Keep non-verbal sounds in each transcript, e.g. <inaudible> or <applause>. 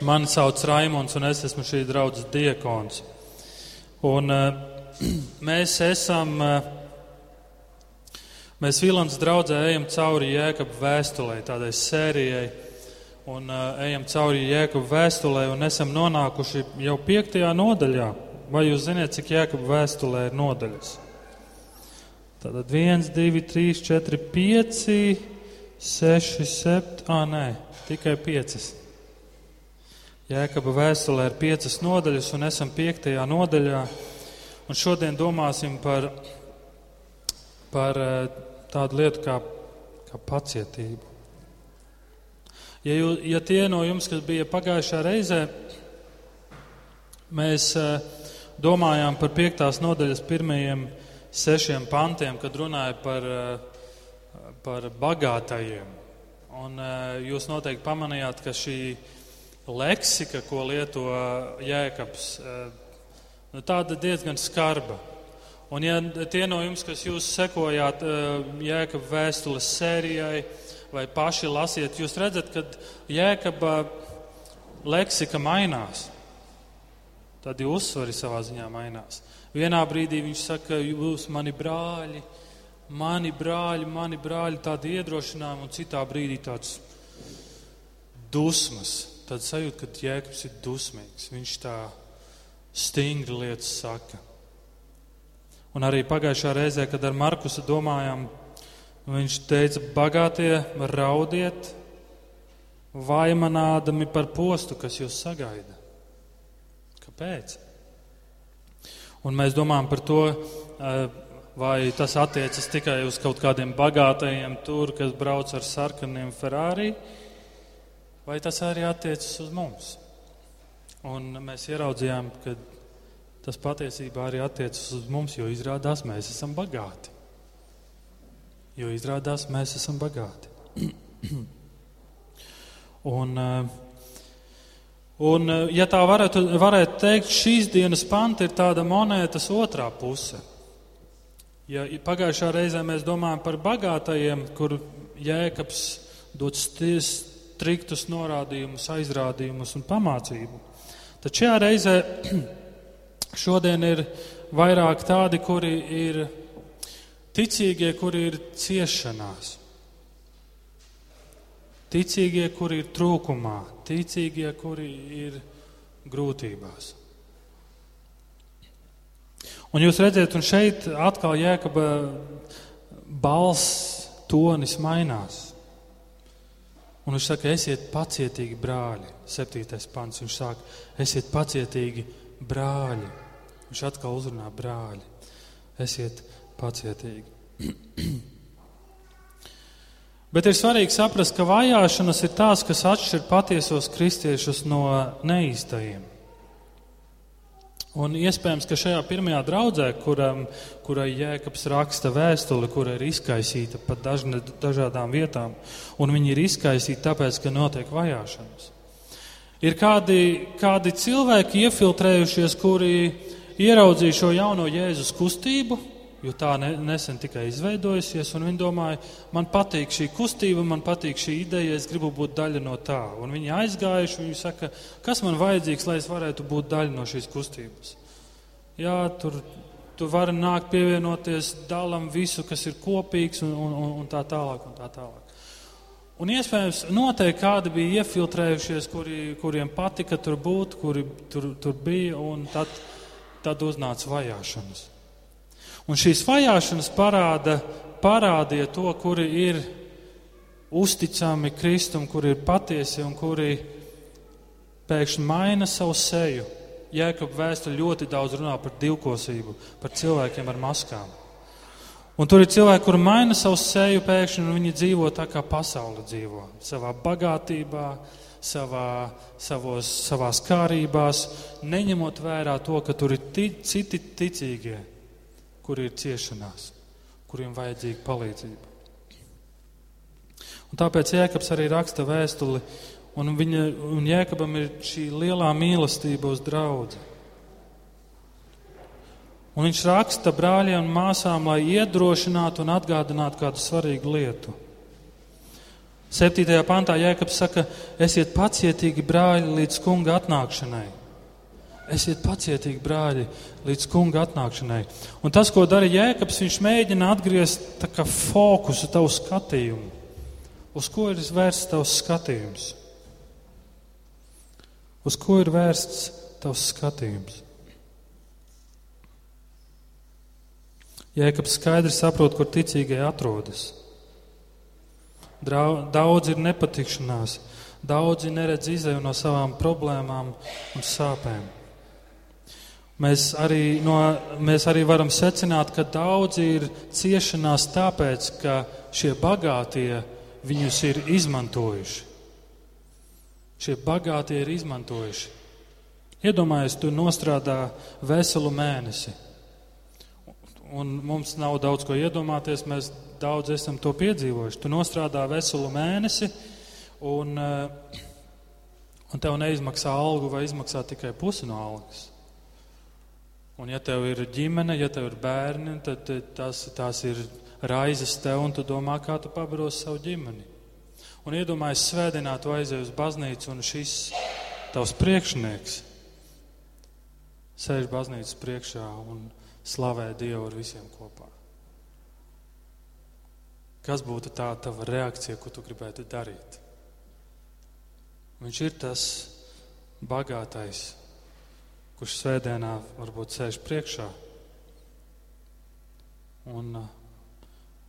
Mani sauc Raimons, un es esmu šī draudzes diekons. Un, uh, <clears throat> mēs esam, uh, mēs Vilants draudzē ejam cauri Jēkabu vēstulē, tādai sērijai, un uh, ejam cauri Jēkabu vēstulē, un esam nonākuši jau piektajā nodaļā. Vai jūs zināt, cik Jēkabu vēstulē ir nodaļas? Tātad 1, 2, 3, 4, 5, 6, 7, ah, nē, tikai 5. Jēkaba vēstulē ir piecas nodaļas, un esam piektajā nodaļā. Un šodien domāsim par, par eh, tādu lietu kā, kā pacietību. Ja, jū, ja tie no jums, kas bija pagājušā reizē, mēs eh, domājām par piektās nodaļas pirmajiem sešiem pantiem, kad runāja par, eh, par bagātajiem. Un jūs noteikti pamanījāt, ka šī leksika, ko lieto Jēkabs, eh, nu, tāda diezgan skarba. Un ja tie no jums, kas jūs sekojāt eh, Jēkabā vēstules sērijai vai paši lasiet, jūs redzat, ka Jēkabā leksika mainās. Tad jau uzsvari savā ziņā mainās. Vienā brīdī viņš saka, jūs mani brāļi, mani brāļi, mani brāļi, tādi iedrošinājumi, un citā brīdī tāds dusmas, tad sajūta, ka Jēkabs ir dusmīgs. Viņš tā stingri lietas saka. Un arī pagājušā reizē, kad ar Markusu domājām, viņš teica, bagātie raudiet, vaimanādami par postu, kas jūs sagaida. Kāpēc? Un mēs domājam par to, eh, vai tas attiecas tikai uz kaut kādiem bagātajiem tur, kas brauc ar sarkaniem Ferrari, vai tas arī attiecas uz mums? Un mēs ieraudzījām, ka tas patiesībā arī attiecas uz mums, jo izrādās mēs esam bagāti. Jo izrādās mēs esam bagāti. un, eh, un, eh, ja tā varētu, varētu teikt, šīs dienas panti ir tāda monētas otrā puse. Ja pagājušā reizē mēs domājam par bagātajiem, kur jēkabs dod sties, striktus norādījumus, aizrādījumus un pamācību. Tad šajā reizē <clears throat> šodien ir vairāk tādi, kuri ir ticīgie, kuri ir ciešanās. Ticīgie, kuri ir trūkumā, ticīgie, kuri ir grūtībās. Un jūs redzat, un šeit atkal jēkaba balss tonis mainās. Un viņš saka, esiet pacietīgi, brāļi. Septītais pants. Viņš saka, esiet pacietīgi, brāļi. Viņš atkal uzrunā brāļi. Esiet pacietīgi. <clears throat> Bet ir svarīgi saprast, ka vajāšanas ir tās, kas atšķir patiesos kristiešus no neīstajiem. Un iespējams, ka šajā pirmajā draudzē, kuram, kurai Jēkabs raksta vēstuli, kura ir izkaisīta pa dažne, dažādām vietām, un viņi ir izkaisīti tāpēc, ka notiek vajāšanas. Ir kādi, kādi cilvēki iefiltrējušies, kuri ieraudzīja šo jauno Jēzus kustību, jo tā ne, nesen tikai izveidojusies, un viņi domāja, man patīk šī kustība, man patīk šī ideja, es gribu būt daļa no tā. Un viņi aizgājuši, viņi saka, kas man vajadzīgs, lai es varētu būt daļa no šīs kustības. Jā, tur tu vari nākt pievienoties, dalam visu, kas ir kopīgs un, un, un tā tālāk. Un tā tālāk. Un iespējams, noteikti kādi bija iefiltrējušies, kuri, kuriem patika tur būt, kuri tur, tur bija, un tad, tad uznāca vajāšanas. Un šīs vajāšanas parāda, parādīja to, kuri ir uzticami Kristum, kuri ir patiesi un kuri pēkšņi maina savu seju. Jēkab vēsta ļoti daudz runā par divkosību, par cilvēkiem ar maskām. Un tur ir cilvēki, kuri maina savu seju pēkšņi, un viņi dzīvo tā, kā pasaule dzīvo. Savā bagātībā, savā, savos, savās kārībās, neņemot vērā to, ka tur ir citi ticīgie, kuri ir ciešanās, kuriem vajadzīga palīdzība. Un tāpēc Jēkabs arī raksta vēstuli, un, viņa, un Jēkabam ir šī lielā mīlestība uz draugu. Un viņš raksta brāļiem un māsām, lai iedrošinātu un atgādinātu kādu svarīgu lietu. Septītajā pantā Jēkabs saka, esiet pacietīgi brāļi līdz kunga atnākšanai. Esiet pacietīgi brāļi līdz kunga atnākšanai. Un tas, ko dara Jēkabs, viņš mēģina atgriezt fokusu, tavu skatījumu. Uz ko ir vērsts tavs skatījums? Uz ko ir vērsts tavs skatījums? Jēkabs skaidri saprot, kur ticīgie atrodas. Daudz ir nepatikšanās, daudzi neredz izēju no savām problēmām un sāpēm. Mēs arī, no, mēs arī varam secināt, ka daudzi ir ciešanās tāpēc, ka šie bagātie viņus ir izmantojuši. Šie bagātie ir izmantojuši. Iedomājies, tu nostrādā veselu mēnesi Un mums nav daudz ko iedomāties, mēs daudz esam to piedzīvojuši. Tu nostrādā veselu mēnesi, un, eh, un tev neizmaksā algu vai izmaksā tikai pusi no algas. Un, ja tev ir ģimene, ja tev ir bērni, tad tas, tās ir raizes tev, un tu domā, kā tu pabaros savu ģimeni. Un iedomājies, svētdienā tu aizej uz baznīcu, un šis tavs priekšnieks sēž baznīcas priekšā. Un, slavē Dievu ar visiem kopā. Kas būtu tā tava reakcija, ko tu gribētu darīt? Viņš ir tas bagātais, kurš svētdienā varbūt sēž priekšā un uh,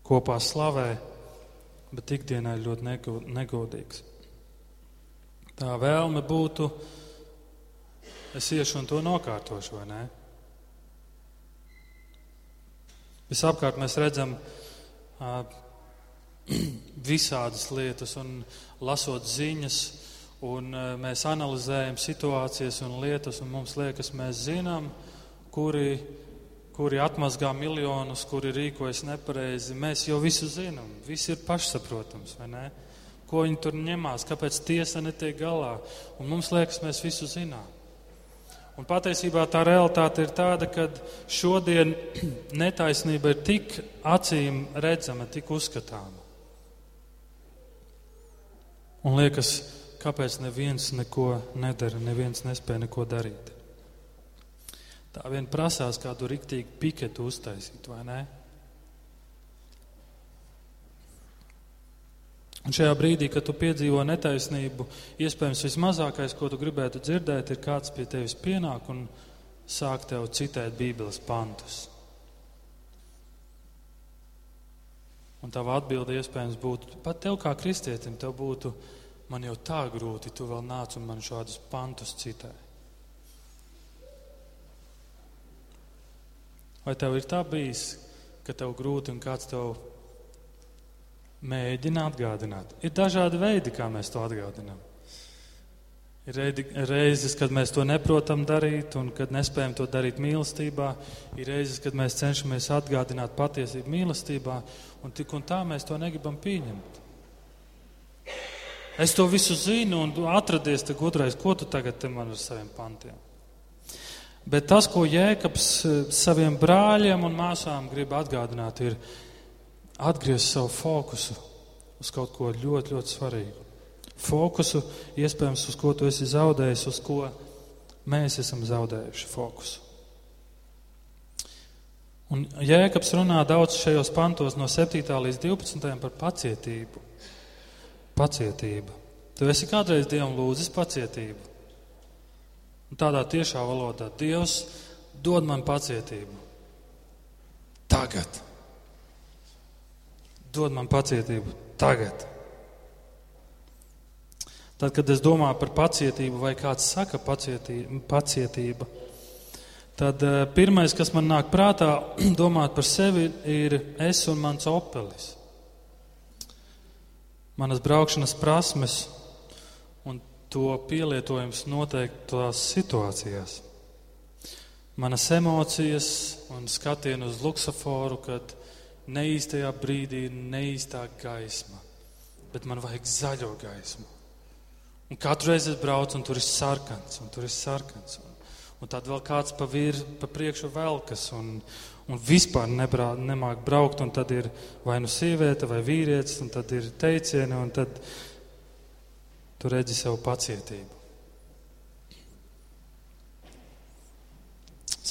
kopā slavē, bet ikdienā ir ļoti negodīgs. Tā vēlme būtu, es iešu un to nokārtošu, vai ne? Visapkārt mēs redzam uh, <clears throat> visādas lietas, un lasot ziņas, un uh, mēs analizējam situācijas un lietas, un mums liekas, mēs zinām, kuri, kuri atmazgā miljonus, kuri rīkojas nepareizi. Mēs jau visu zinām, viss ir pašsaprotams, vai ne? Ko viņi tur ņemās, kāpēc tiesa netiek galā, un mums liekas, mēs visu zinām. Un patiesībā tā realitāte ir tāda, ka šodien <clears throat> netaisnība ir tik acīm redzama, tik uzskatāma. Un liekas, kāpēc neviens neko nedara, neviens nespēja neko darīt. Tā vien prasās kādu riktīgu piketu uztaisīt, vai ne? Un šajā brīdī, kad tu piedzīvo netaisnību, iespējams vismazākais, ko tu gribētu dzirdēt, ir kāds pie tevis pienāk un sāk tev citēt Bībeles pantus. Un tava atbilde iespējams būtu, pat tev kā kristietim, tev būtu, man jau tā grūti, tu vēl nāc un man šādus pantus citē. Vai tev ir tā bijis, ka tev grūti un kāds tev mēģina atgādināt. Ir dažādi veidi, kā mēs to atgādinām. Ir reizes, kad mēs to neprotam darīt, un kad nespējam to darīt mīlestībā. Ir reizes, kad mēs cenšamies atgādināt patiesību mīlestībā, un tik un tā mēs to negribam pieņemt. Es to visu zinu, un atradies te gudrais, ko tu tagad te man ar saviem pantiem. Bet tas, ko Jēkabs eh, saviem brāļiem un māsām grib atgādināt, ir, atgriezt savu fokusu uz kaut ko ļoti, ļoti svarīgu. Fokusu, iespējams, uz ko tu esi zaudējis, uz ko mēs esam zaudējuši fokusu. Un Jēkabs runā daudz šajos pantos no 7. līdz 12. par pacietību. Pacietība. Tu esi kādreiz Dievam lūdzis pacietību. Un tādā tiešā valodā Dievs dod man pacietību. Tagad. Dod man pacietību tagad. Tad, kad es domāju par pacietību, vai kāds saka pacietība, pacietība tad uh, pirmais, kas man nāk prātā, <clears throat> domāt par sevi, ir es un mans opelis. Manas braukšanas prasmes un to pielietojums noteiktās situācijās. Manas emocijas un skatienu uz luksaforu, kad neīstajā brīdī neīstā gaisma, bet man vajag zaļo gaismu. Un katru reizi es braucu, un tur ir sarkans, un tur ir sarkans. Un, Un tad vēl kāds pa, vir, pa priekšu velkas un, un vispār nebrā, nemāk braukt. Un tad ir vai nu sieviete vai vīrietis, un tad ir teicieni, un tad tu redzi savu pacietību.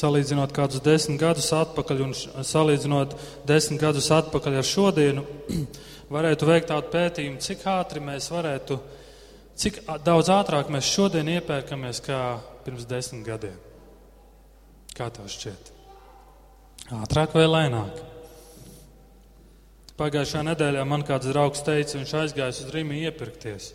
Salīdzinot kādus desmit gadus atpakaļ un salīdzinot desmit gadus atpakaļ ar šodienu, <clears throat> varētu veikt tādu pētījumu, cik ātri mēs varētu, cik daudz ātrāk mēs šodien iepērkamies kā pirms desmit gadiem. Kā tev šķiet? Ātrāk vai lēnāk? Pagājušā nedēļā man kāds draugs teica, viņš aizgājis uz Rīmu iepirkties.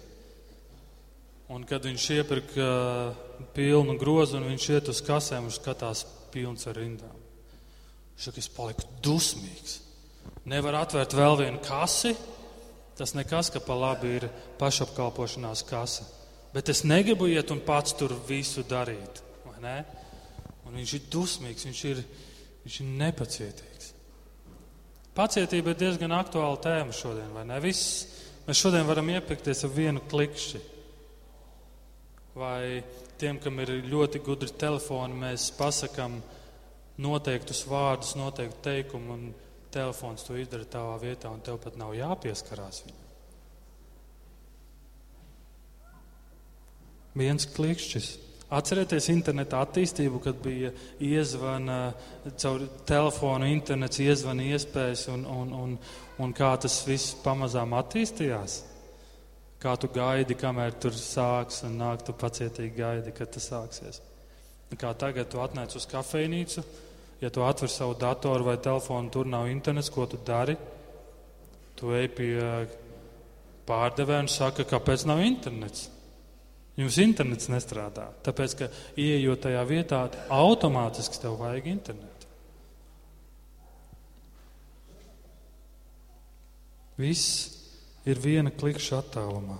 Un kad viņš iepirka uh, pilnu grozu un viņš iet uz kasēm, viņš skatās pilns ar rindām. Saka, es paliku dusmīgs. Nevar atvērt vēl vienu kasi. Tas nekas, ka pa labi ir pašapkalpošanās kasa. Bet es negribu iet un pats tur visu darīt. Un viņš ir dusmīgs, viņš ir, viņš ir nepacietīgs. Pacietība ir diezgan aktuāla tēma šodien, vai ne? Viss, mēs šodien varam iepirkties ar vienu klikšķi vai tiem, kam ir ļoti gudri telefoni, mēs pasakām noteiktus vārdus, noteiktu teikumu, un telefons to izdara tavā vietā, un tev pat nav jāpieskarās viņam. Viens klikšķis. Atcerieties interneta attīstību, kad bija iezvana caur telefonu, internets iezvana iespējas un, un, un, un kā tas viss pamazām attīstījās. Kā tu gaidi, kamēr tur sāks, un nāk, tu pacietīgi gaidi, kad tas sāksies. Kā tagad tu atnāc uz kafejnīcu, ja tu atver savu datoru vai telefonu, tur nav internets, ko tu dari. Tu ej pie pārdevēja un saka, kāpēc nav internets. Jums internets nestrādā, tāpēc, ka ieejot tajā vietā, automātiski tev vajag internetu. Viss ir viena klikšķa attālumā.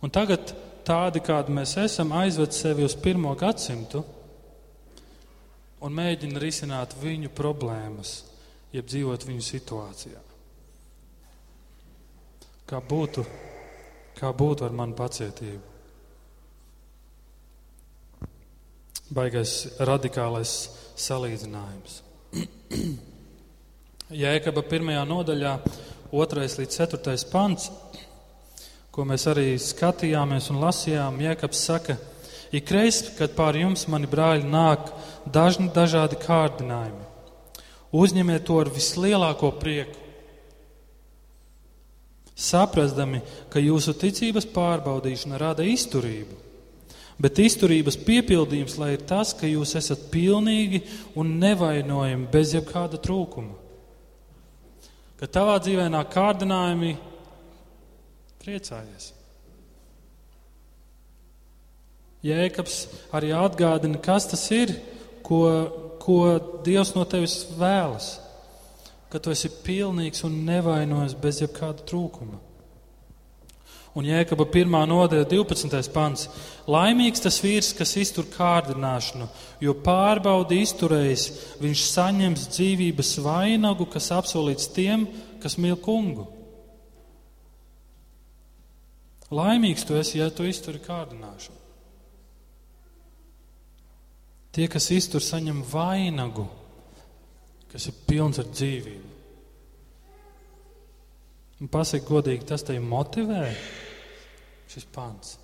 Un tagad tādi, kādi mēs esam, aizved sevi uz pirmo gadsimtu un mēģina risināt viņu problēmas, jeb dzīvot viņu situācijā. Kā būtu, kā būtu ar manu pacietību? Baigais radikālais salīdzinājums. <clears throat> Jēkaba pirmajā nodaļā 2 līdz 4 pants, ko mēs arī skatījāmies un lasījām, Jēkabs saka, ikreiz, kad pār jums, mani brāļi, nāk dažni dažādi kārdinājumi, uzņemiet to ar vislielāko prieku. Saprastami, ka jūsu ticības pārbaudīšana rada izturību, bet izturības piepildījums, lai ir tas, ka jūs esat pilnīgi un nevainojami bez jebkāda trūkuma ka tavā dzīvē nāk kārdinājumi, priecājies. Jēkabs arī atgādina, kas tas ir, ko, ko Dievs no tevis vēlas. Ka tu esi pilnīgs un nevainojams bez jebkāda trūkuma. Un Jēkaba 1. nodaļa 12. pants. Laimīgs tas vīrs, kas iztur kārdināšanu, jo pārbaudi izturējis, viņš saņems dzīvības vainagu, kas apsolīts tiem, kas mīl kungu. Laimīgs tu esi, ja tu izturi kārdināšanu. Tie, kas iztur, saņem vainagu, kas ir pilns ar dzīvību. Pasaki godīgi, tas tevi motivē, šis pants.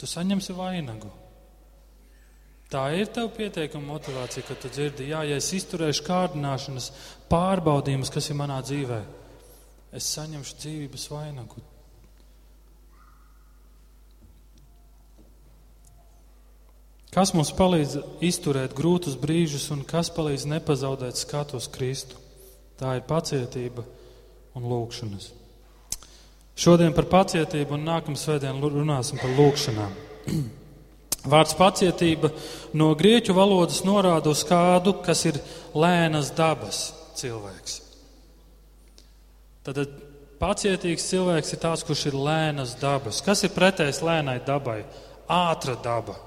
Tu saņemsi vainagu. Tā ir tev pietiekama motivācija, ka tu dzirdi, jā, ja es izturēšu kārdināšanas pārbaudījumus, kas ir manā dzīvē, es saņemšu dzīvības vainagu. Kas mums palīdz izturēt grūtus brīžus un kas palīdz nepazaudēt skatu uz Kristu? Tā ir pacietība un lūkšanas. Šodien par pacietību un nākamā svētdienā runāsim par lūkšanām. <clears throat> Vārds pacietība no grieķu valodas norāda uz kādu, kas ir lēnas dabas cilvēks. Tad pacietīgs cilvēks ir tāds, kurš ir lēnas dabas. Kas ir pretējs lēnai dabai? Ātra daba.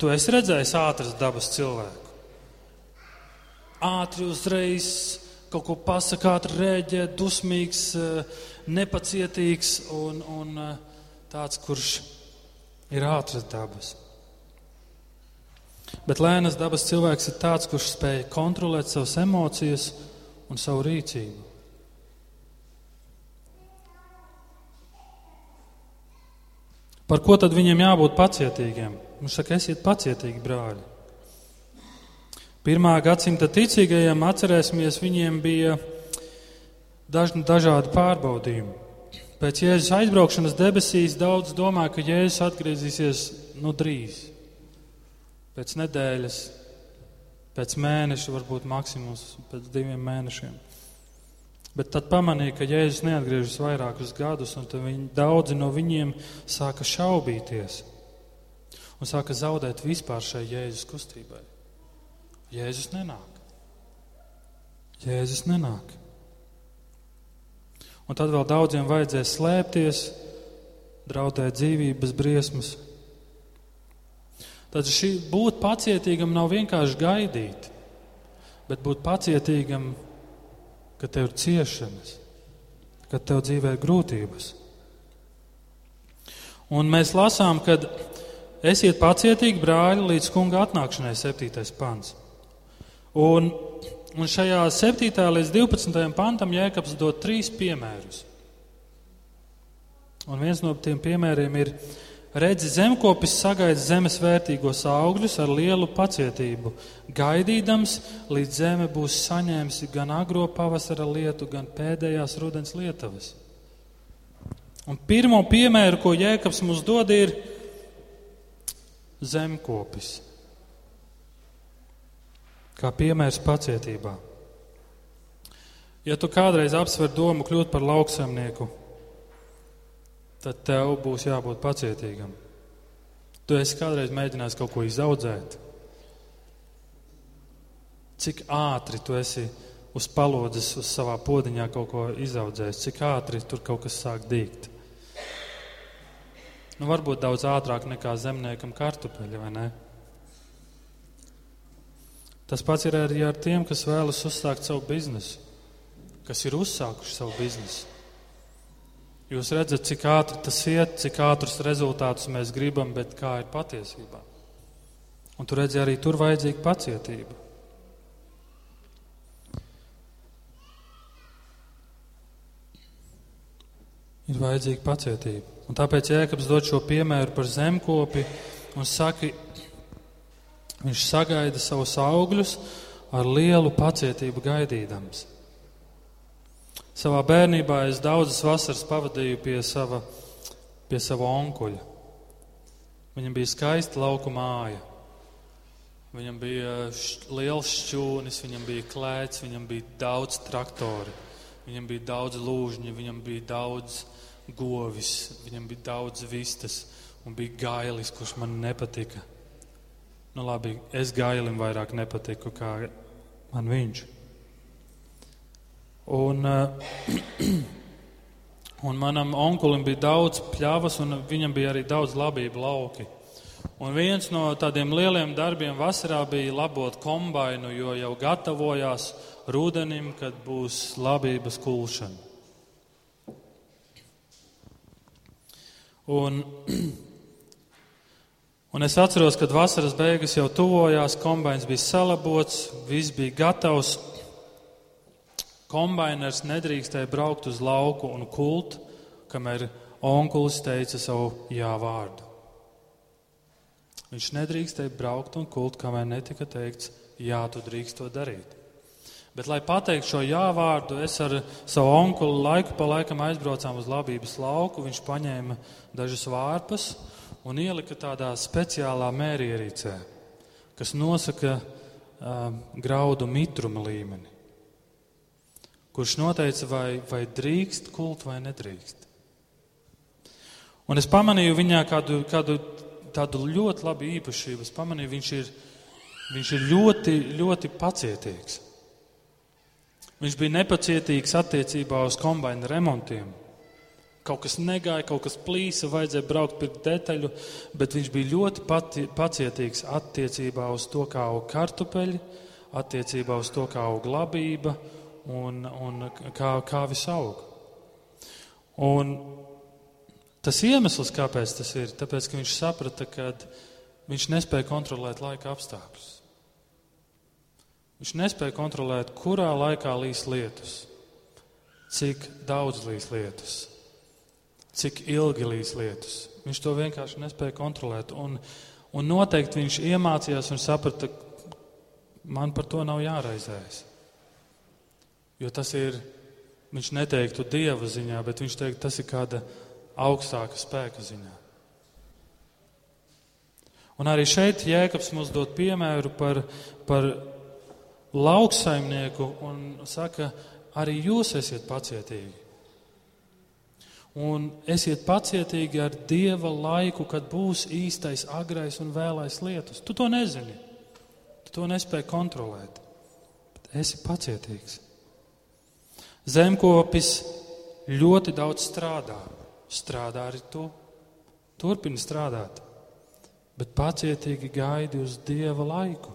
Tu esi redzējis ātras dabas cilvēku. Ātri uzreiz kaut ko pasakā, rēģē, dusmīgs, eh, nepacietīgs un, un eh, tāds, kurš ir ātras dabas. Bet lēnas dabas cilvēks ir tāds, kurš spēj kontrolēt savas emocijas un savu rīcību. Par ko tad viņiem jābūt pacietīgiem? Viņš saka, esiet pacietīgi, brāļi. Pirmā gadsimta ticīgajiem atcerēsimies, viņiem bija dažni dažādi pārbaudījumi. Pēc Jēzus aizbraukšanas debesīs daudz domā, ka Jēzus atgriezīsies nu drīz pēc nedēļas, pēc mēneša, varbūt maksimums pēc diviem mēnešiem. Bet tad pamanīja, ka Jēzus neatgriežas vairākus gadus, un viņi, daudzi no viņiem sāka šaubīties un sāka zaudēt vispār šai Jēzus kustībai. Jēzus nenāk. Jēzus nenāk. Un tad vēl daudziem vajadzēs slēpties, draudēt dzīvības briesmas, Tad šī, būt pacietīgam nav vienkārši gaidīt, bet būt pacietīgam, ka tev ir ciešanas, ka tev dzīvē ir grūtības. Un mēs lasām, ka esiet pacietīgi, brāļi, līdz kunga atnākšanai, 7. pants. Un, un šajā 7. līdz 12. pantam Jēkabs dod trīs piemērus. Un viens no tiem piemēriem ir Redzi, zemkopis sagaida zemes vērtīgos augļus ar lielu pacietību, gaidīdams, līdz zeme būs saņēmusi gan agro pavasara lietu, gan pēdējās rudens lietavas. Un pirmo piemēru, ko Jēkabs mums dod, ir zemkopis. Kā piemērs pacietībā. Ja tu kādreiz apsver domu kļūt par lauksaimnieku, tad tev būs jābūt pacietīgam. Tu esi kādreiz mēģinājis kaut ko izaudzēt. Cik ātri tu esi uz palodzes, uz savā podziņā kaut ko izaudzējis, cik ātri tur kaut kas sāk dīgt. Nu, varbūt daudz ātrāk nekā zemniekam kartupeļi, vai ne? Tas pats ir arī ar tiem, kas vēlas uzsākt savu biznesu, kas ir uzsākuši savu biznesu. Jūs redzat, cik ātri tas iet, cik ātrus rezultātus mēs gribam, bet kā ir patiesībā. Un tu redzi, arī tur vajadzīga pacietība. Ir vajadzīga pacietība. Un tāpēc Jēkabs dod šo piemēru par zemkopi un saka, viņš sagaida savus augļus ar lielu pacietību gaidīdams. Savā bērnībā es daudzas vasaras pavadīju pie sava, pie sava onkuļa. Viņam bija skaista lauka māja. Viņam bija liels šķūnis, viņam bija klēts, viņam bija daudz traktori, viņam bija daudz lūžņu, viņam bija daudz govis, viņam bija daudz vistas un bija gailis, kurš man nepatika. Nu labi, es gailim vairāk nepatiku kā man viņš. Un, eh, <clears throat> un manam onkulim bija daudz pļavas, un viņam bija arī daudz labību lauki. Un viens no tādiem lieliem darbiem vasarā bija labot kombainu, jo jau gatavojās rudenim, kad būs labības kulšana. Un, <clears throat> un es atceros, kad vasaras beigas jau tuvojās, kombains bija salabots, viss bija gatavs, Kombainers nedrīkstēja braukt uz lauku un kult, kamēr onkulis teica savu jā vārdu. Viņš nedrīkstēja braukt un kult, kamēr netika teikts, jā, tu drīkst to darīt. Bet, lai pateiktu šo jā vārdu, es ar savu onkuli laiku pa laikam aizbraucām uz labības lauku. Viņš paņēma dažas vārpas un ielika tādā speciālā mērierīcē, kas nosaka uh, graudu mitruma līmeni kurš noteica, vai, vai drīkst kult vai nedrīkst. Un es pamanīju viņā kādu, kādu tādu ļoti labu īpašību. Es pamanīju, viņš ir, viņš ir ļoti, ļoti pacietīgs. Viņš bija nepacietīgs attiecībā uz kombaina remontiem. Kaut kas negāja, kaut kas plīsa, vajadzēja braukt pie detaļu, bet viņš bija ļoti pati, pacietīgs attiecībā uz to, kā aug kartupeļi, attiecībā uz to, kā aug labība un, un kā, kā viss aug. Un tas iemesls, kāpēc tas ir, tāpēc, ka viņš saprata, ka viņš nespēja kontrolēt laika apstākļus. Viņš nespēja kontrolēt, kurā laikā līs lietus, cik daudz līs lietus, cik ilgi līs lietus. Viņš to vienkārši nespēja kontrolēt. Un, un noteikti viņš iemācījās un saprata, man par to nav jāraizējas. Jo tas ir, viņš neteiktu dieva ziņā, bet viņš teiktu, tas ir kāda augstāka spēka ziņā. Un arī šeit Jēkabs mums dod piemēru par, par lauksaimnieku un saka, arī jūs esiet pacietīgi. Un esiet pacietīgi ar Dieva laiku, kad būs īstais, agrais un vēlais lietus. Tu to nezini. Tu to nespēji kontrolēt. Bet esi pacietīgs. Zemkopis ļoti daudz strādā. Strādā arī tu. Turpini strādāt bet pacietīgi gaidi uz Dieva laiku.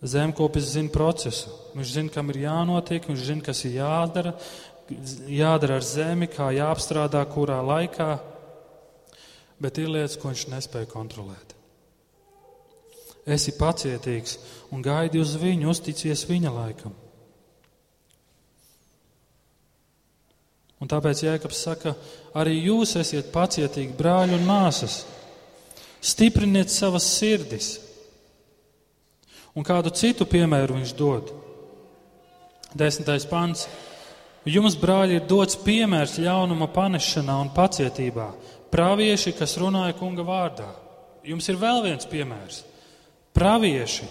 Zemkopis zina procesu. Viņš zina, kam ir jānotiek, viņš zina, kas ir jādara, jādara ar zemi, kā jāapstrādā, kurā laikā, bet ir lietas, ko viņš nespēja kontrolēt. Esi pacietīgs un gaidi uz viņu, uzticies viņa laikam. Un tāpēc Jēkabs saka, arī jūs esiet pacietīgi, brāļi un māsas. Stipriniet savas sirdis. Un kādu citu piemēru viņš dod? Desmitais pants. Jums, brāļi, ir dots piemērs ļaunuma panešanā un pacietībā. Pravieši, kas runāja kunga vārdā. Jums ir vēl viens piemērs. Pravieši,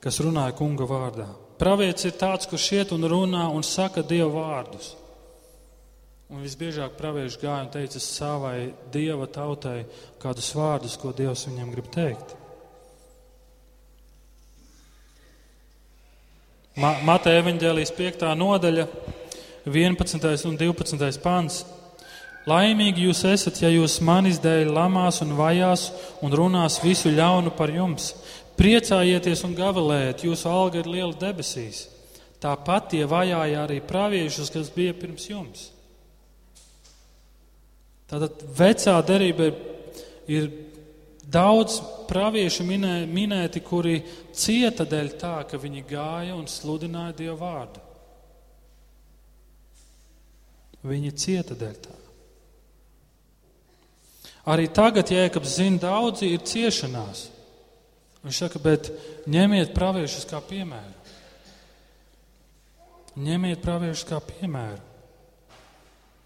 kas runāja kunga vārdā. Pravietis ir tāds, kurš iet un runā un saka dievu vārdus. Un visbiežāk pravieši gāja un teica savai dieva tautai kādus vārdus, ko Dievs viņam grib teikt. Ma Mateja evaņģēlijas 5. nodaļa, 11. un 12. pants. Laimīgi jūs esat, ja jūs manis dēļ lamās un vajās un runās visu ļaunu par jums. Priecājieties un gavilējiet, jūsu alga ir liela debesīs. Tāpat tie vajāja arī praviešus, kas bija pirms jums. Tātad vecā derība ir, ir daudz praviešu minē, minēti, kuri cieta dēļ tā, ka viņi gāja un sludināja Dievu vārdu. Viņi cieta dēļ tā. Arī tagad, Jēkabs zina, daudzi ir ciešanās. Viņš saka, bet ņemiet praviešus kā piemēru. Ņemiet praviešus kā piemēru.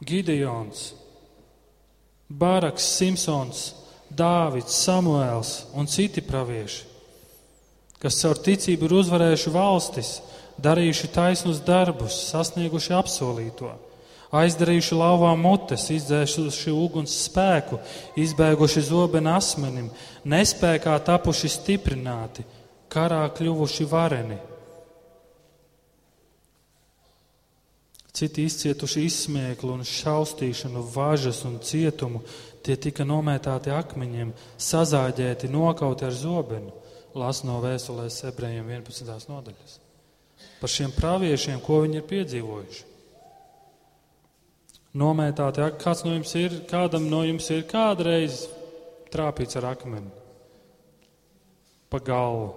Gideons, Bāraks, Simpsons, Dāvids, Samuēls un citi pravieši, kas caur ticību ir uzvarējuši valstis, darījuši taisnus darbus, sasnieguši apsolīto, aizdarījuši lauvām mutes, izdzēsuši uguns spēku, izbēguši zobenu asmenim, nespējā tapuši stiprināti, karā kļuvuši vareni. Citi izcietuši izsmieklu un šaustīšanu, važas un cietumu, tie tika nomētāti akmeņiem, sazāģēti, nokauti ar zobenu. Las no vēstulēs ebrejiem 11. nodaļas. Par šiem praviešiem, ko viņi ir piedzīvojuši. Nomētāti, kāds no jums ir, kādam no jums ir kādreiz trāpīts ar akmeni pa galvu.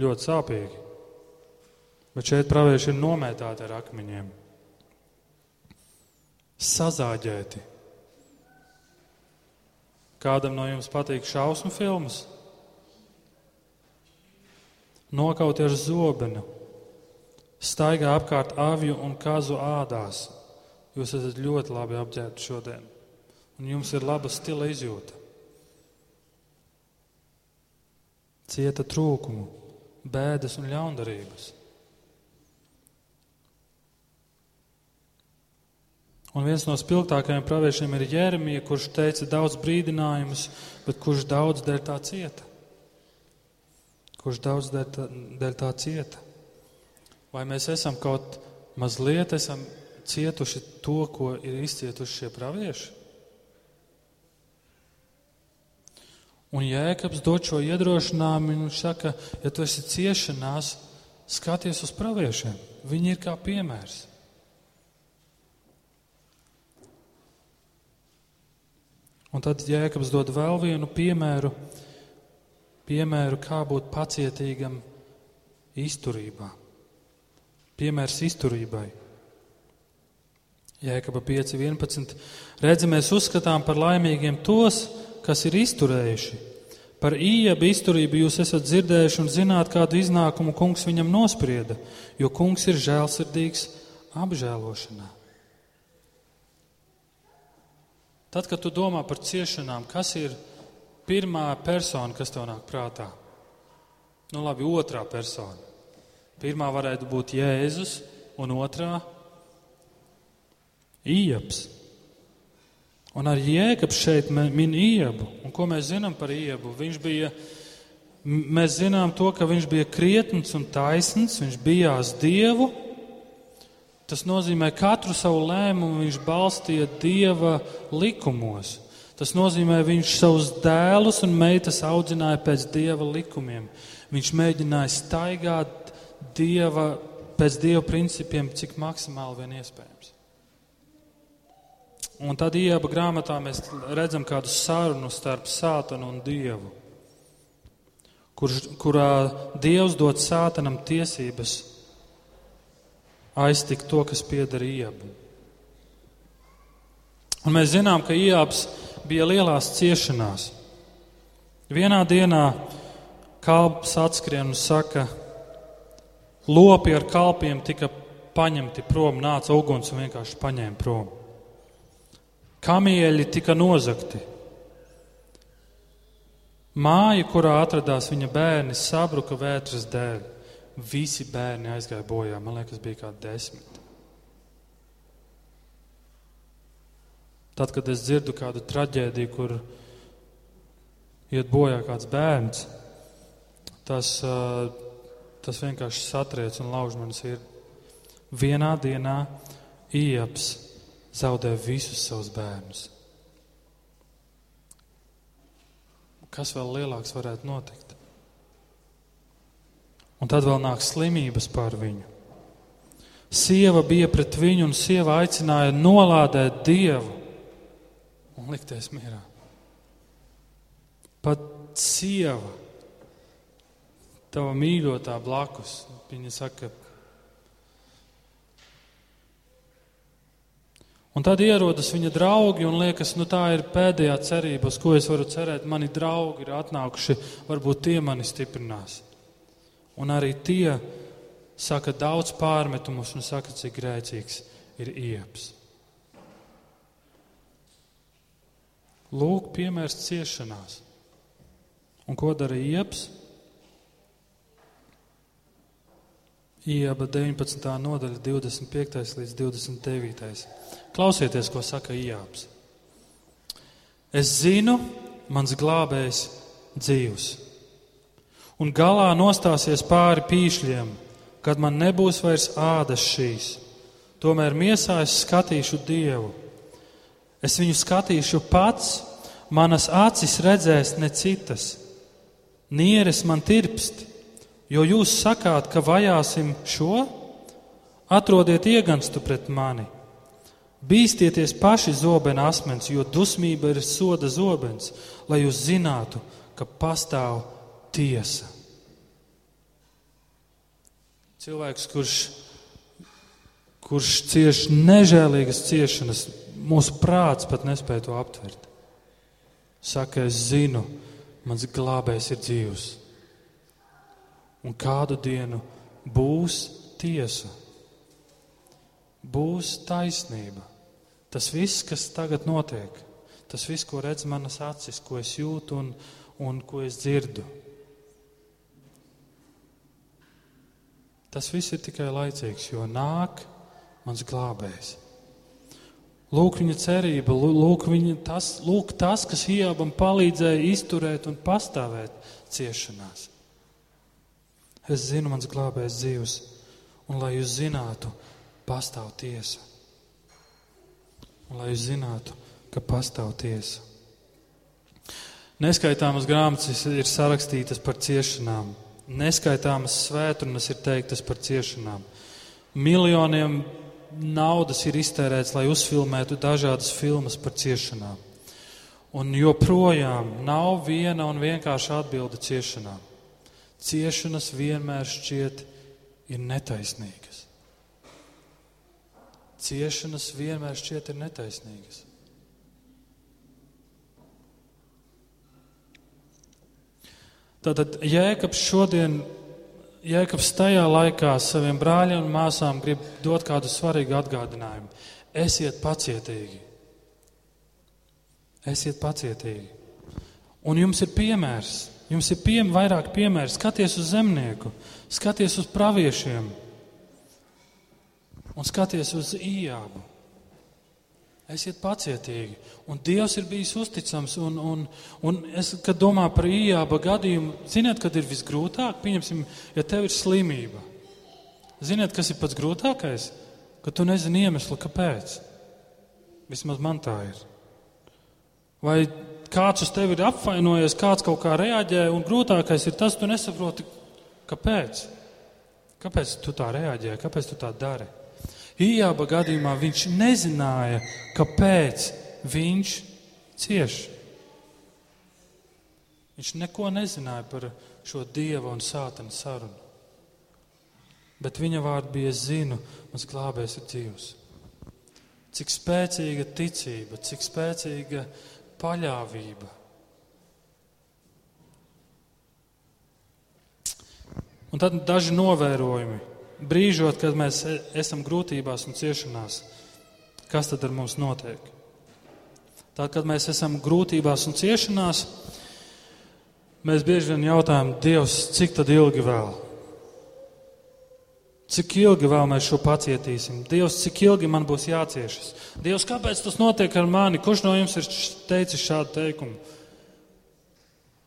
Ļoti sāpīgi. Bet šeit pravieši ir nomētāti ar akmeņiem, sazāģēti. Kādam no jums patīk šausmu filmas? Nokauti ar zobenu, staigā apkārt avju un kazu ādās. Jūs esat ļoti labi apģērbti šodien, un jums ir laba stila izjūta. Cieta trūkumu, bēdas un ļaundarības. Un viens no spilgtākajiem praviešiem ir Jēramija, kurš teica daudz brīdinājumus, bet kurš daudz dēļ tā cieta. Kurš daudz dēļ tā, dēļ tā cieta. Vai mēs esam kaut mazliet esam cietuši to, ko ir izcietuši šie pravieši? Un Jēkabs dod šo iedrošinājumu un saka, ja tu esi ciešanās, skaties uz praviešiem. Viņi ir kā piemērs. Un tad Jēkabs dod vēl vienu piemēru, piemēru kā būt pacietīgam izturībā. Piemērs izturībai. Jēkaba 5.11. Redzi, mēs uzskatām par laimīgiem tos, kas ir izturējuši. Par īebu izturību jūs esat dzirdējuši un zināt, kādu iznākumu kungs viņam nosprieda, jo kungs ir žēlsirdīgs apžēlošanā. Tad, kad tu domā par ciešanām, kas ir pirmā persona, kas tev nāk prātā? Nu, labi, otrā persona. Pirmā varētu būt Jēzus, un otrā - Ieps. Un ar Jēkabs šeit min iebu. Un ko mēs zinām par iebu? Viņš bija, mēs zinām to, ka viņš bija krietns un taisns, viņš bijās Dievu. Tas nozīmē, ka katru savu lēmumu viņš balstīja Dieva likumos. Tas nozīmē, viņš savus dēlus un meitas audzināja pēc Dieva likumiem. Viņš mēģināja staigāt Dieva, pēc Dieva principiem, cik maksimāli vien iespējams. Un tad ieba grāmatā mēs redzam kādu sarunu starp sātanu un dievu, kur, kurā dievs dod sātanam tiesības aiztikt to, kas pieder iebu. Un mēs zinām, ka iebs bija lielās ciešanās. Vienā dienā kalps atskrien un saka, lopi ar kalpiem tika paņemti prom, nāca uguns un vienkārši paņēma prom. Kamieļi tika nozagti. Māja, kurā atradās viņa bērni, sabruka vētras dēļ. Visi bērni aizgāja bojā. Man liekas, bija kā desmit. Tad, kad es dzirdu kādu traģēdiju, kur iet bojā kāds bērns, tas, tas vienkārši satriec un lauž man sirdi. Vienā dienā ieps zaudē visus savus bērnus. Kas vēl lielāks varētu notikt? Un tad vēl nāk slimības par viņu. Sieva bija pret viņu, un sieva aicināja nolādēt dievu un likties mierā. Pat sieva, tava mīļotā blakus, viņa saka, Un tad ierodas viņa draugi un liekas, nu tā ir pēdējā cerība, uz ko es varu cerēt. Mani draugi ir atnākuši, varbūt tie mani stiprinās. Un arī tie saka daudz pārmetumus un saka, cik grēcīgs ir ieps. Lūk, piemērs ciešanās. Un ko dara ieps? Ieba 19. nodaļa, 25. līdz 29. Klausieties, ko saka Ijāps. Es zinu, mans glābējs dzīvs, un galā nostāsies pāri pīšļiem, kad man nebūs vairs ādas šīs. Tomēr miesā es skatīšu Dievu. Es viņu skatīšu pats, manas acis redzēs ne citas. Nieres man tirpst, jo jūs sakāt, ka vajāsim šo? Atrodiet ieganstu pret mani. Bīstieties paši zobena asmens, jo dusmība ir soda zobens, lai jūs zinātu, ka pastāv tiesa. Cilvēks, kurš, kurš cieš nežēlīgas ciešanas, mūsu prāts pat nespēja to aptvert. Saka, es zinu, mans glābējs ir dzīvs. Un kādu dienu būs tiesa, būs taisnība. Tas viss, kas tagad notiek, tas viss, ko redz manas acis, ko es jūtu un, un ko es dzirdu, tas viss ir tikai laicīgs, jo nāk mans glābējs. Lūk, viņa cerība, lūk, viņa tas, lūk tas, kas Iabam palīdzēja izturēt un pastāvēt ciešanās. Es zinu, mans glābējs dzīvs, un lai jūs zinātu, pastāv tiesa un lai jūs zinātu, ka pastāv tiesa. Neskaitāmas grāmatas ir sarakstītas par ciešanām, neskaitāmas svētrunas ir teiktas par ciešanām. Miljoniem naudas ir iztērēts, lai uzfilmētu dažādas filmas par ciešanām. Un joprojām nav viena un vienkārša atbilde ciešanām. Ciešanas vienmēr šķiet ir netaisnīgas. Ciešanas vienmēr šķiet ir netaisnīgas. Tātad Jēkabs šodien, Jēkabs tajā laikā saviem brāļiem un māsām grib dot kādu svarīgu atgādinājumu. Esiet pacietīgi. Esiet pacietīgi. Un jums ir piemērs. Jums ir piem, vairāk piemēri. Skaties uz zemnieku, skaties uz praviešiem un skaties uz īābu. Esiet pacietīgi. Un Dievs ir bijis uzticams. Un, un, un es, kad domāju par īāba gadījumu, ziniet, kad ir visgrūtāk? Pieņemsim, ja tev ir slimība. Ziniet, kas ir pats grūtākais? Ka tu nezini iemeslu, kāpēc. Vismaz man tā ir. Vai kāds uz tevi ir apvainojies, kāds kaut kā reaģē, un grūtākais ir tas, tu nesaproti, kāpēc. Kāpēc tu tā reaģē, kāpēc tu tā dari? Ījāba gadījumā viņš nezināja, kāpēc viņš cieš. Viņš neko nezināja par šo dieva un sātana sarunu. Bet viņa vārds bija: Es zinu, mans glābējs ir dzīvs. Cik spēcīga ticība, cik spēcīga paļāvība. Un tad daži novērojumi brīžot, kad mēs e, esam grūtībās un ciešanās, kas tad ar mums notiek? Tad, kad mēs esam grūtībās un ciešanās, mēs bieži vien jautājam, Dievs, cik ilgi vēl? Cik ilgi vēl mēs šo pacietīsim? Dievs, cik ilgi man būs jāciešas? Dievs, kāpēc tas notiek ar mani? Kurš no jums ir teicis šādu teikumu?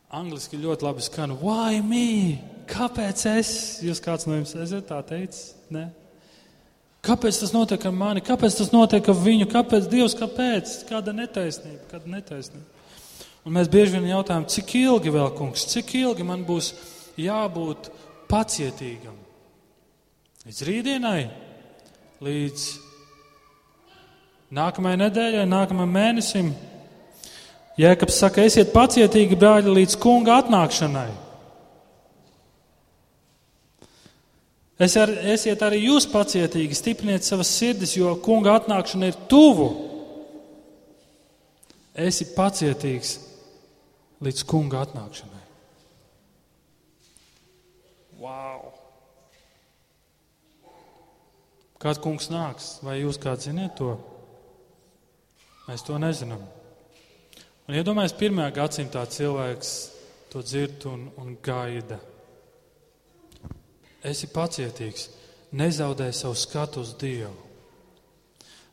Angliski ļoti labi skan. Why me? Kāpēc es? Jūs kāds no jums esat tā teicis? Ne? Kāpēc tas notiek ar mani? Kāpēc tas notiek ar viņu? Kāpēc Dievs? Kāpēc? Kāda netaisnība? Kāda netaisnība? Un mēs bieži vien jautājam, cik ilgi vēl, kungs, cik ilgi man būs jābūt pacietīgam? Līdz rītdienai, līdz nākamajai nedēļai, nākamajam mēnesim. Jēkabs saka, esiet pacietīgi, brāļi, līdz kunga atnākšanai. Ar, esiet arī jūs pacietīgi, stipriniet savas sirdis, jo kunga atnākšana ir tuvu. Esi pacietīgs līdz kunga atnākšanai. Wow! Kad kungs nāks, vai jūs kāds ziniet to? Mēs to nezinām. Un iedomājieties, ja pirmajā gadsimtā cilvēks to dzird un, un gaida. Esi pacietīgs, nezaudē savu skatu uz Dievu.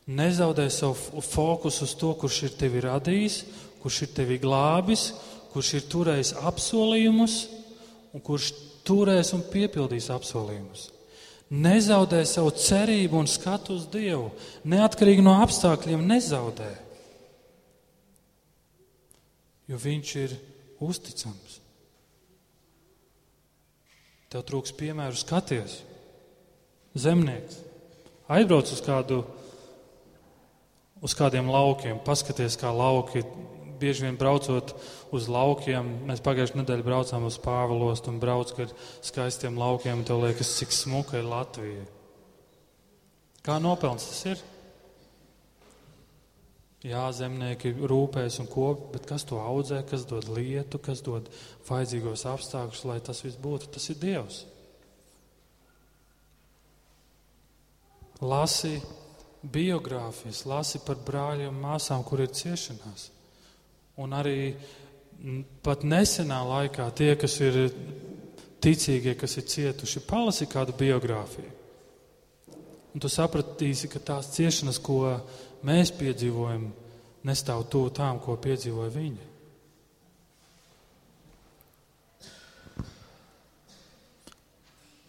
Nezaudē savu fokusu uz to, kurš ir tevi radījis, kurš ir tevi glābis, kurš ir turējis apsolījumus un kurš turēs un piepildīs apsolījumus. Nezaudē savu cerību un skatu uz Dievu. Neatkarīgi no apstākļiem, nezaudē jo viņš ir uzticams. Tev trūks piemēru skaties. Zemnieks aizbrauc uz kādu, uz kādiem laukiem, paskaties, kā lauki. Bieži vien braucot uz laukiem, mēs pagājušajā nedēļā braucām uz Pāvilostu un brauc gar skaistiem laukiem. Tev liekas, cik smuka ir Latvija. Kā nopelns tas ir? Jā, zemnieki rūpēs un kop, bet kas to audzē, kas dod lietu, kas dod vajadzīgos apstākļus, lai tas viss būtu? Tas ir Dievs. Lasi biogrāfijas, lasi par brāļiem un māsām, kur ir ciešanās. Un arī pat nesenā laikā tie, kas ir ticīgie, kas ir cietuši, palasi kādu biogrāfiju. Un tu sapratīsi, ka tās ciešanas, ko mēs piedzīvojam, nestāv tuvu tām, ko piedzīvoja viņi.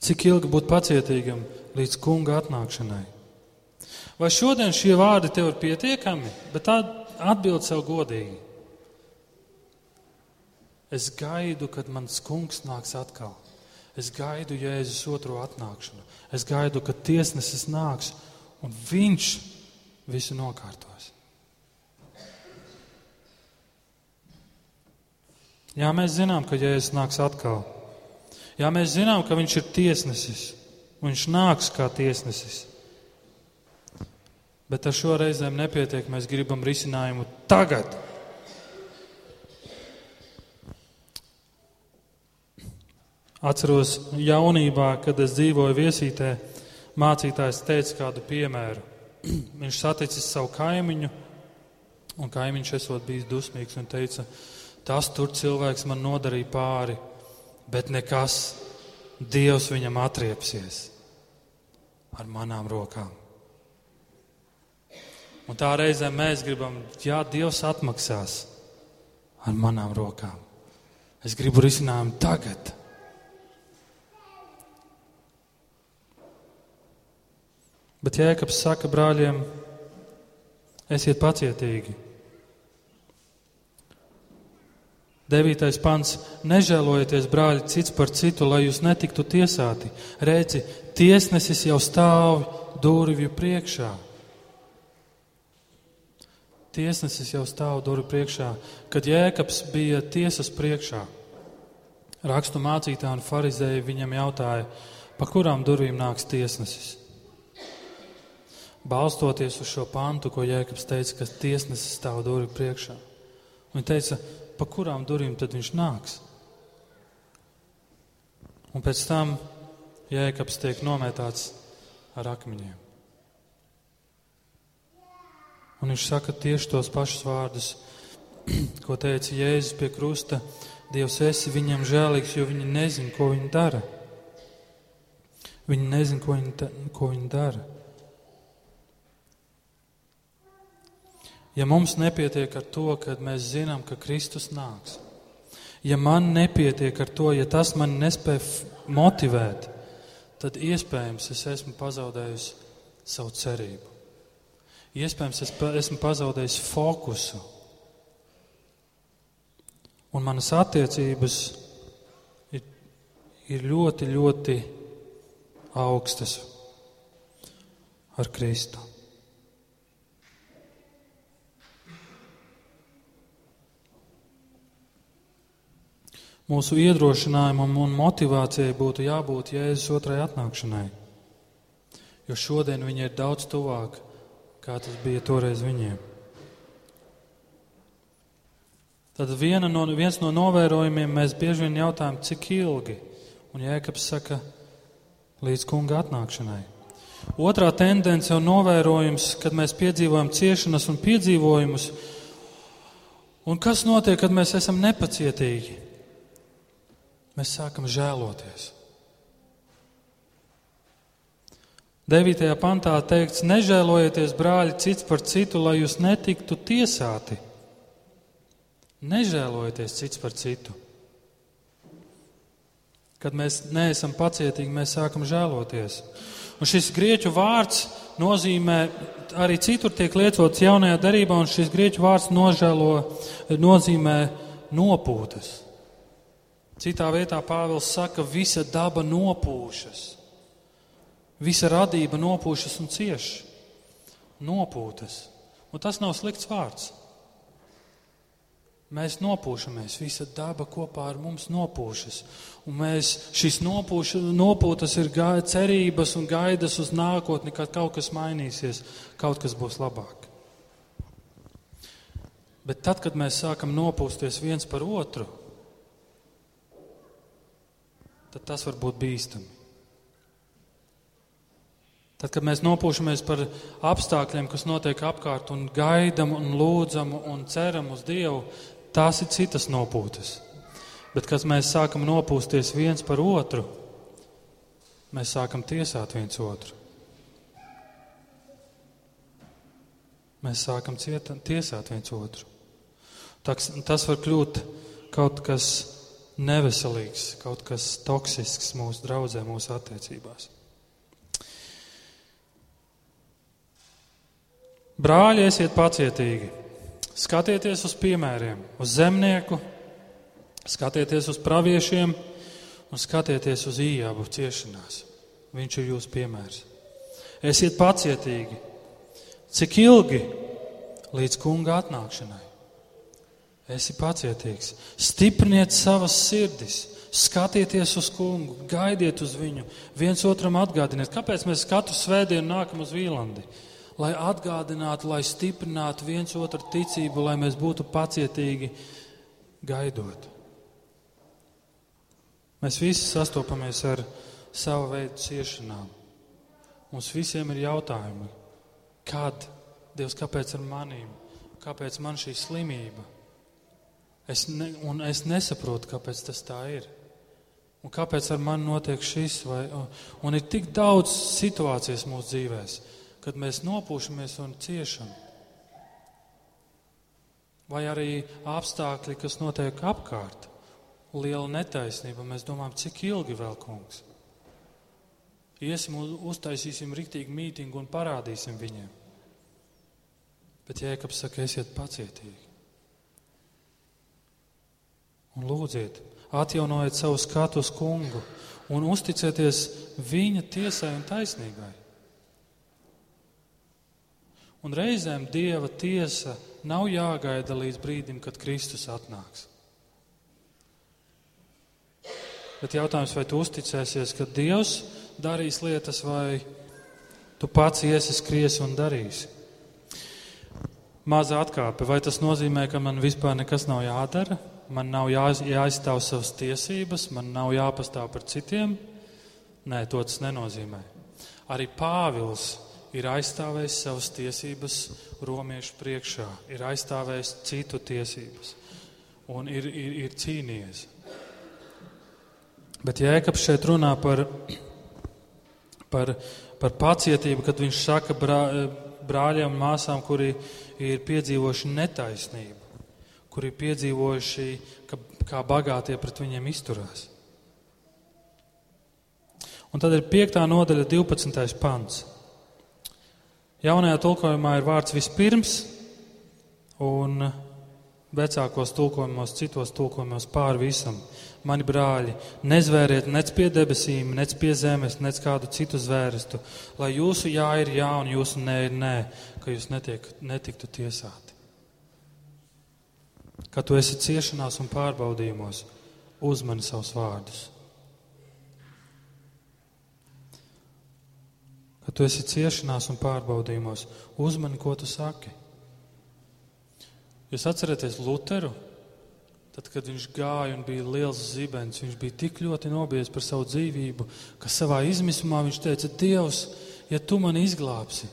Cik ilgi būt pacietīgam līdz kunga atnākšanai? Vai šodien šie vārdi tev ir pietiekami, bet atbild sev godīgi? Es gaidu, kad mans kungs nāks atkal. Es gaidu Jēzus otro atnākšanu. Es gaidu, kad tiesnesis nāks un viņš visu nokārtos. Jā, mēs zinām, ka Jēzus nāks atkal. Jā, mēs zinām, ka viņš ir tiesnesis. Viņš nāks kā tiesnesis. Bet ar šo reizēm nepietiek. Mēs gribam risinājumu tagad. Atceros jaunībā, kad es dzīvoju viesītē, mācītājs teica kādu piemēru. <clears throat> Viņš saticis savu kaimiņu, un kaimiņš esot bijis dusmīgs un teica, tas tur cilvēks man nodarīja pāri, bet nekas, Dievs viņam atriepsies ar manām rokām. Un tā reizē mēs gribam, jā, Dievs atmaksās ar manām rokām. Es gribu risinājumu tagad. Bet Jēkabs saka brāļiem, esiet pacietīgi. Devītais pants - nežēlojieties, brāļi, cits par citu, lai jūs netiktu tiesāti. Redzi, tiesnesis jau stāv durvju priekšā. Tiesnesis jau stāv durvju priekšā, kad Jēkabs bija tiesas priekšā. Rakstu mācītāji un farizēji viņam jautāja, pa kurām durvīm nāks tiesnesis. Balstoties uz šo pantu, ko Jēkabs teica, ka tiesnesis stāv durvju priekšā. Viņa teica, pa kurām durvīm tad viņš nāks. Un pēc tam jēkabs tiek nomētāts ar akmeņiem. Un viņš saka tieši tos pašus vārdus, <clears throat> ko teica Jēzus pie krusta. Dievs, esi viņam žēlīgs, jo viņi nezina, ko viņi dara. Viņi nezina, ko viņi, ko viņi dara. Ja mums nepietiek ar to, ka mēs zinām, ka Kristus nāks, ja man nepietiek ar to, ja tas man nespēja motivēt, tad iespējams es esmu pazaudējis savu cerību. Iespējams, es esmu pazaudējis fokusu. Un manas attiecības ir, ir ļoti, ļoti augstas ar Kristu. Mūsu iedrošinājumam un motivācijai būtu jābūt Jēzus otrai atnākšanai, jo šodien viņi ir daudz tuvāk, kā tas bija toreiz viņiem. Tad no, viens no novērojumiem mēs bieži vien jautājam, cik ilgi, un Jēkabs saka, līdz kunga atnākšanai. Otrā tendence un novērojums, kad mēs piedzīvojam ciešanas un piedzīvojumus, un kas notiek, kad mēs esam nepacietīgi mēs sākam žēloties. 9. pantā teikts, nežēlojieties, brāļi, cits par citu, lai jūs netiktu tiesāti. Nežēlojieties cits par citu. Kad mēs neesam pacietīgi, mēs sākam žēloties. Un šis grieķu vārds nozīmē, arī citur tiek lietots jaunajā darībā, un šis grieķu vārds nožēlo, nozīmē nopūtas. Citā vietā Pāvils saka, visa daba nopūšas, visa radība nopūšas un cieš. Nopūtas. Un tas nav slikts vārds. Mēs nopūšamies, visa daba kopā ar mums nopūšas. Un mēs šīs nopūša, nopūtas ir gai, cerības un gaidas uz nākotni, kad kaut kas mainīsies, kaut kas būs labāk. Bet tad, kad mēs sākam nopūsties viens par otru, tad tas var būt bīstami. Tad, kad mēs nopūšamies par apstākļiem, kas notiek apkārt, un gaidām, un lūdzam, un ceram uz Dievu, tās ir citas nopūtas. Bet, kad mēs sākam nopūsties viens par otru, mēs sākam tiesāt viens otru. Mēs sākam ciet, tiesāt viens otru. Tas, tas var kļūt kaut kas neveselīgs, kaut kas toksisks mūsu draudzē, mūsu attiecībās. Brāļi, esiet pacietīgi. Skatieties uz piemēriem, uz zemnieku, skatieties uz praviešiem un skatieties uz īābu ciešanās. Viņš ir jūsu piemērs. Esiet pacietīgi. Cik ilgi līdz kunga atnākšanai? Esi pacietīgs. Stipriniet savas sirdis. Skatieties uz kungu, gaidiet uz viņu, viens otram atgādiniet, kāpēc mēs katru svētdienu nākam uz Vīlandi. Lai atgādinātu, lai stiprinātu viens otru ticību, lai mēs būtu pacietīgi gaidot. Mēs visi sastopamies ar savu veidu ciešanām. Mums visiem ir jautājumi, kad, Dievs, kāpēc ar manīm, kāpēc man šī slimība? Es ne, un es nesaprotu, kāpēc tas tā ir. Un kāpēc ar mani notiek šis? Vai, un ir tik daudz situācijas mūsu dzīvēm, kad mēs nopūšamies un ciešam. Vai arī apstākļi, kas notiek apkārt, liela netaisnība. Mēs domājam, cik ilgi vēl, kungs. Iesim, uztaisīsim rīktīgi mītingu un parādīsim viņiem. Bet Jēkabs saka, esiet pacietīgi. Un lūdziet, atjaunojiet savu skatu uz kungu un uzticieties viņa tiesai un taisnībai. Un reizēm Dieva tiesa nav jāgaida līdz brīdim, kad Kristus atnāks. Bet jautājums, vai tu uzticēsies, ka Dievs darīs lietas, vai tu pats iesi skriesi un darīsi? Maza atkāpe, vai tas nozīmē, ka man vispār nekas nav jādara? Man nav jā, jāizstāv savas tiesības, man nav jāpastāv par citiem. Nē, to tas nenozīmē. Arī Pāvils ir aizstāvējis savas tiesības romiešu priekšā, ir aizstāvējis citu tiesības un ir, ir, ir cīnījies. Bet Jēkabs šeit runā par, par, par pacietību, kad viņš saka brā, brāļiem un māsām, kuri ir piedzīvojuši netaisnību kuri piedzīvojuši, ka, kā bagātie pret viņiem izturās. Un tad ir 5. nodaļa, 12. pants. Jaunajā tulkojumā ir vārds vispirms, un vecākos tulkojumos, citos tulkojumos pāri visam. Mani brāļi, nezvēriet nec pie debesīm, nec pie zemes, nec kādu citu zvērstu, lai jūsu jā ir jā un jūsu nē ir nē, ka jūs netiek, netiktu tiesāti. Kad tu esi ciešanās un pārbaudījumos, uzmani savus vārdus. Kad tu esi ciešanās un pārbaudījumos, uzmani, ko tu saki. Jūs atceraties Luteru? Tad, kad viņš gāja un bija liels zibens, viņš bija tik ļoti nobijies par savu dzīvību, ka savā izmisumā viņš teica: Dievs, ja tu mani izglābsi,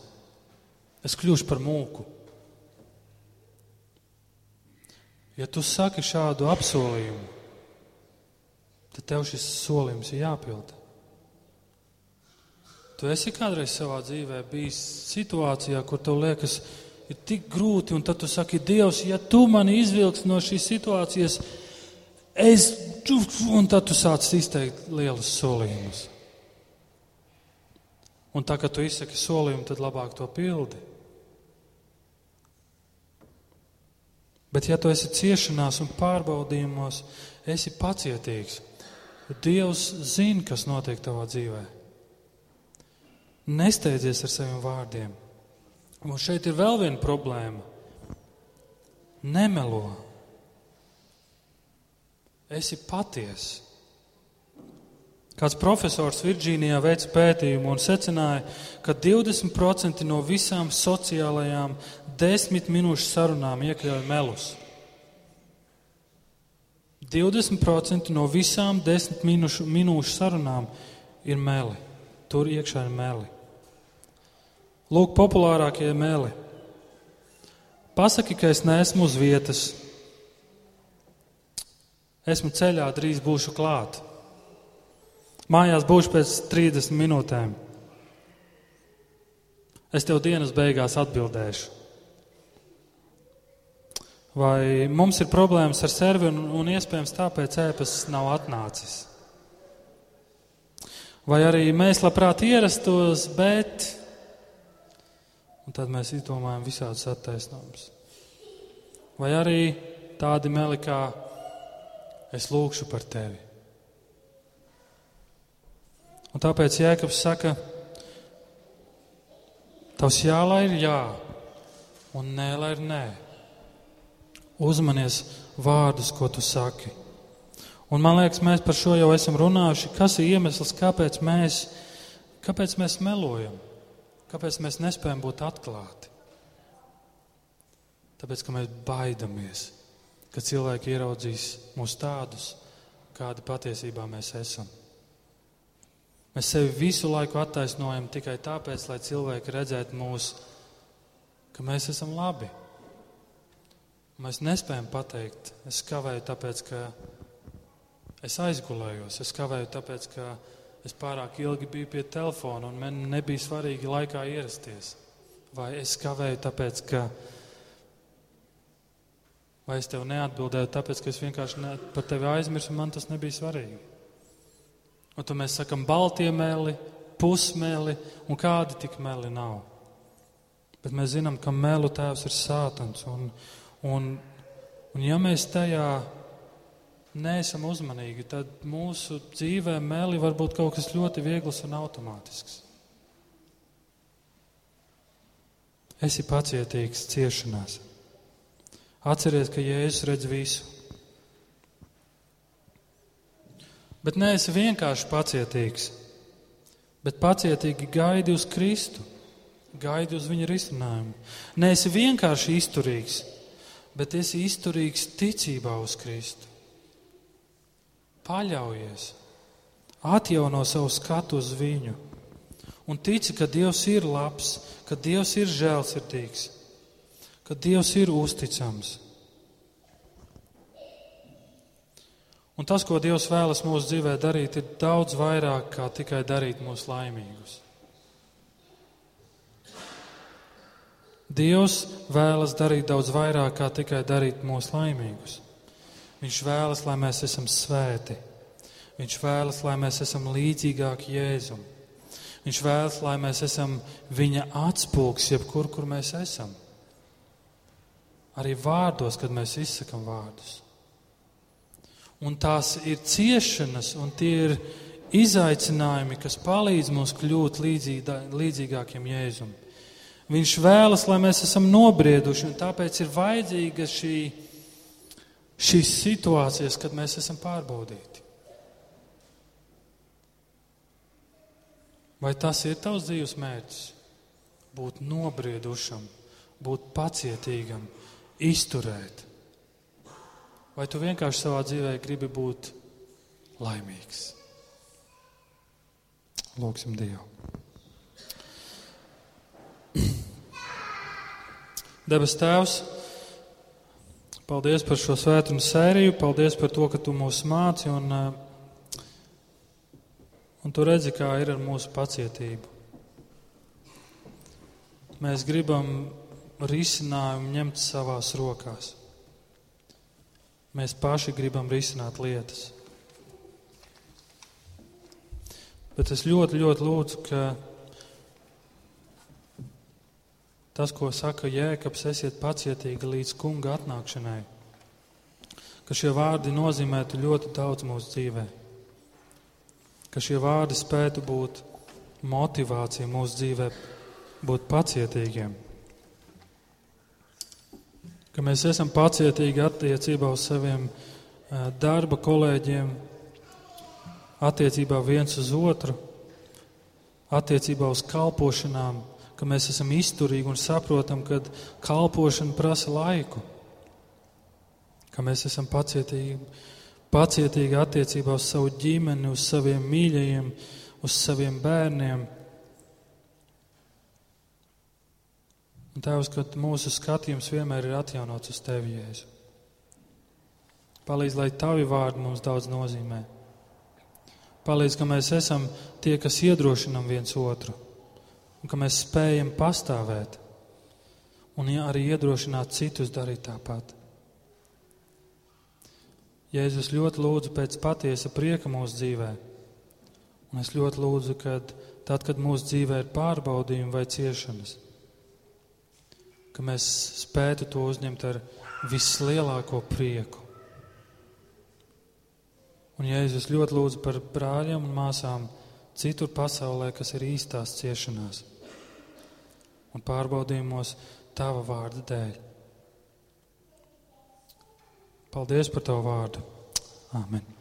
es kļūšu par mūku. Ja tu saki šādu apsolījumu, tad tev šis solījums ir jāpilda. Tu esi kādreiz savā dzīvē bijis situācijā, kur tev liekas, ir tik grūti, un tad tu saki, Dievs, ja tu mani izvilksi no šīs situācijas, es, un tad tu sāc izteikt lielus solījumus. Un tā, ka tu izsaki solījumu, tad labāk to pildi. Bet, ja tu esi ciešanās un pārbaudījumos, esi pacietīgs. Dievs zina, kas notiek tavā dzīvē. Nesteidzies ar saviem vārdiem. Un šeit ir vēl viena problēma. Nemelo. Esi patiesa. Kāds profesors Virģīnijā veica pētījumu un secināja, ka 20% no visām sociālajām desmit minūšu sarunām iekļauj melus. 20% no visām desmit minūšu, minūšu sarunām ir meli. Tur iekšā ir meli. Lūk, populārākie meli. Pasaki, ka es neesmu uz vietas. Esmu ceļā, drīz būšu klāt. Mājās būšu pēc 30 minūtēm. Es tev dienas beigās atbildēšu. Vai mums ir problēmas ar servi un, un iespējams tāpēc ēpasts nav atnācis? Vai arī mēs labprāt ierastos, bet tad mēs izdomājam visādus attaisnojumus? Vai arī tādi meli kā es lūkšu par tevi? Un tāpēc Jēkabs saka, tavs jā, lai ir jā, un nē, lai ir nē. Uzmanies vārdus, ko tu saki. Un man liekas, mēs par šo jau esam runājuši. Kas ir iemesls, kāpēc mēs, kāpēc mēs melojam? Kāpēc mēs nespējam būt atklāti? Tāpēc, ka mēs baidamies, ka cilvēki ieraudzīs mūs tādus, kādi patiesībā mēs esam. Mēs sevi visu laiku attaisnojam tikai tāpēc, lai cilvēki redzētu mūs, ka mēs esam labi. Mēs nespējam pateikt, es kavēju tāpēc, ka es aizgulējos, es kavēju tāpēc, ka es pārāk ilgi biju pie telefona un man nebija svarīgi laikā ierasties. Vai es kavēju tāpēc, ka vai es tev neatbildēju tāpēc, ka es vienkārši ne, par tevi aizmirsu un man tas nebija svarīgi. Un tad mēs sakam, baltie meli, pusmeli un kādi tik meli nav. Bet mēs zinām, ka melu tēvs ir sātans. Un, un, un ja mēs tajā neesam uzmanīgi, tad mūsu dzīvē meli var būt kaut kas ļoti viegls un automātisks. Esi pacietīgs ciešanās. Atceries, ka Jēzus redz visu. Bet neesi vienkārši pacietīgs, bet pacietīgi gaidi uz Kristu, gaidi uz viņa risinājumu. Neesi vienkārši izturīgs, bet esi izturīgs ticībā uz Kristu. Paļaujies, atjauno savu skatu uz viņu un tici, ka Dievs ir labs, ka Dievs ir žēlsirdīgs, ka Dievs ir uzticams. Un tas, ko Dievs vēlas mūsu dzīvē darīt, ir daudz vairāk kā tikai darīt mūs laimīgus. Dievs vēlas darīt daudz vairāk kā tikai darīt mūs laimīgus. Viņš vēlas, lai mēs esam svēti. Viņš vēlas, lai mēs esam līdzīgāki Jēzum. Viņš vēlas, lai mēs esam viņa atspūgs, jebkur, kur mēs esam. Arī vārdos, kad mēs izsakam vārdus un tās ir ciešanas, un tie ir izaicinājumi, kas palīdz mums kļūt līdzīgā, līdzīgākiem Jēzum. Viņš vēlas, lai mēs esam nobrieduši, un tāpēc ir vajadzīga šī, šīs situācijas, kad mēs esam pārbaudīti. Vai tas ir tavs dzīves mērķis? Būt nobriedušam, būt pacietīgam, izturēt. Vai tu vienkārši savā dzīvē gribi būt laimīgs? Lūksim Dievu. Debes Tēvs, paldies par šo svētdienu sēriju, paldies par to, ka Tu mūs māci un, eh, un Tu redzi, kā ir ar mūsu pacietību. Mēs gribam risinājumu ņemt savās rokās. Mēs paši gribam risināt lietas. Bet es ļoti, ļoti lūdzu, ka tas, ko saka Jēkabs, esiet pacietīgi līdz kunga atnākšanai, ka šie vārdi nozīmētu ļoti daudz mūsu dzīvē, ka šie vārdi spētu būt motivācija mūsu dzīvē, būt pacietīgiem. Ka mēs esam pacietīgi attiecībā uz saviem darba kolēģiem, attiecībā viens uz otru, attiecībā uz kalpošanām, ka mēs esam izturīgi un saprotam, ka kalpošana prasa laiku, ka mēs esam pacietīgi, pacietīgi attiecībā uz savu ģimeni, uz saviem mīļajiem, uz saviem bērniem Un Tēvs, ka mūsu skatījums vienmēr ir atjaunots uz Tevi, Jēzu. Palīdz, lai Tavi vārdi mums daudz nozīmē. Palīdz, ka mēs esam tie, kas iedrošinam viens otru, un ka mēs spējam pastāvēt, un arī iedrošināt citus darīt tāpat. Jēzus ļoti lūdzu pēc patiesa prieka mūsu dzīvē, un es ļoti lūdzu, ka tad, kad mūsu dzīvē ir pārbaudījumi vai ciešanas, ka mēs spētu to uzņemt ar vislielāko prieku. Un Jēzus ļoti lūdzu par brāļiem un māsām citur pasaulē, kas ir īstās ciešanās un pārbaudījumos Tava vārda dēļ. Paldies par Tavu vārdu. Āmen.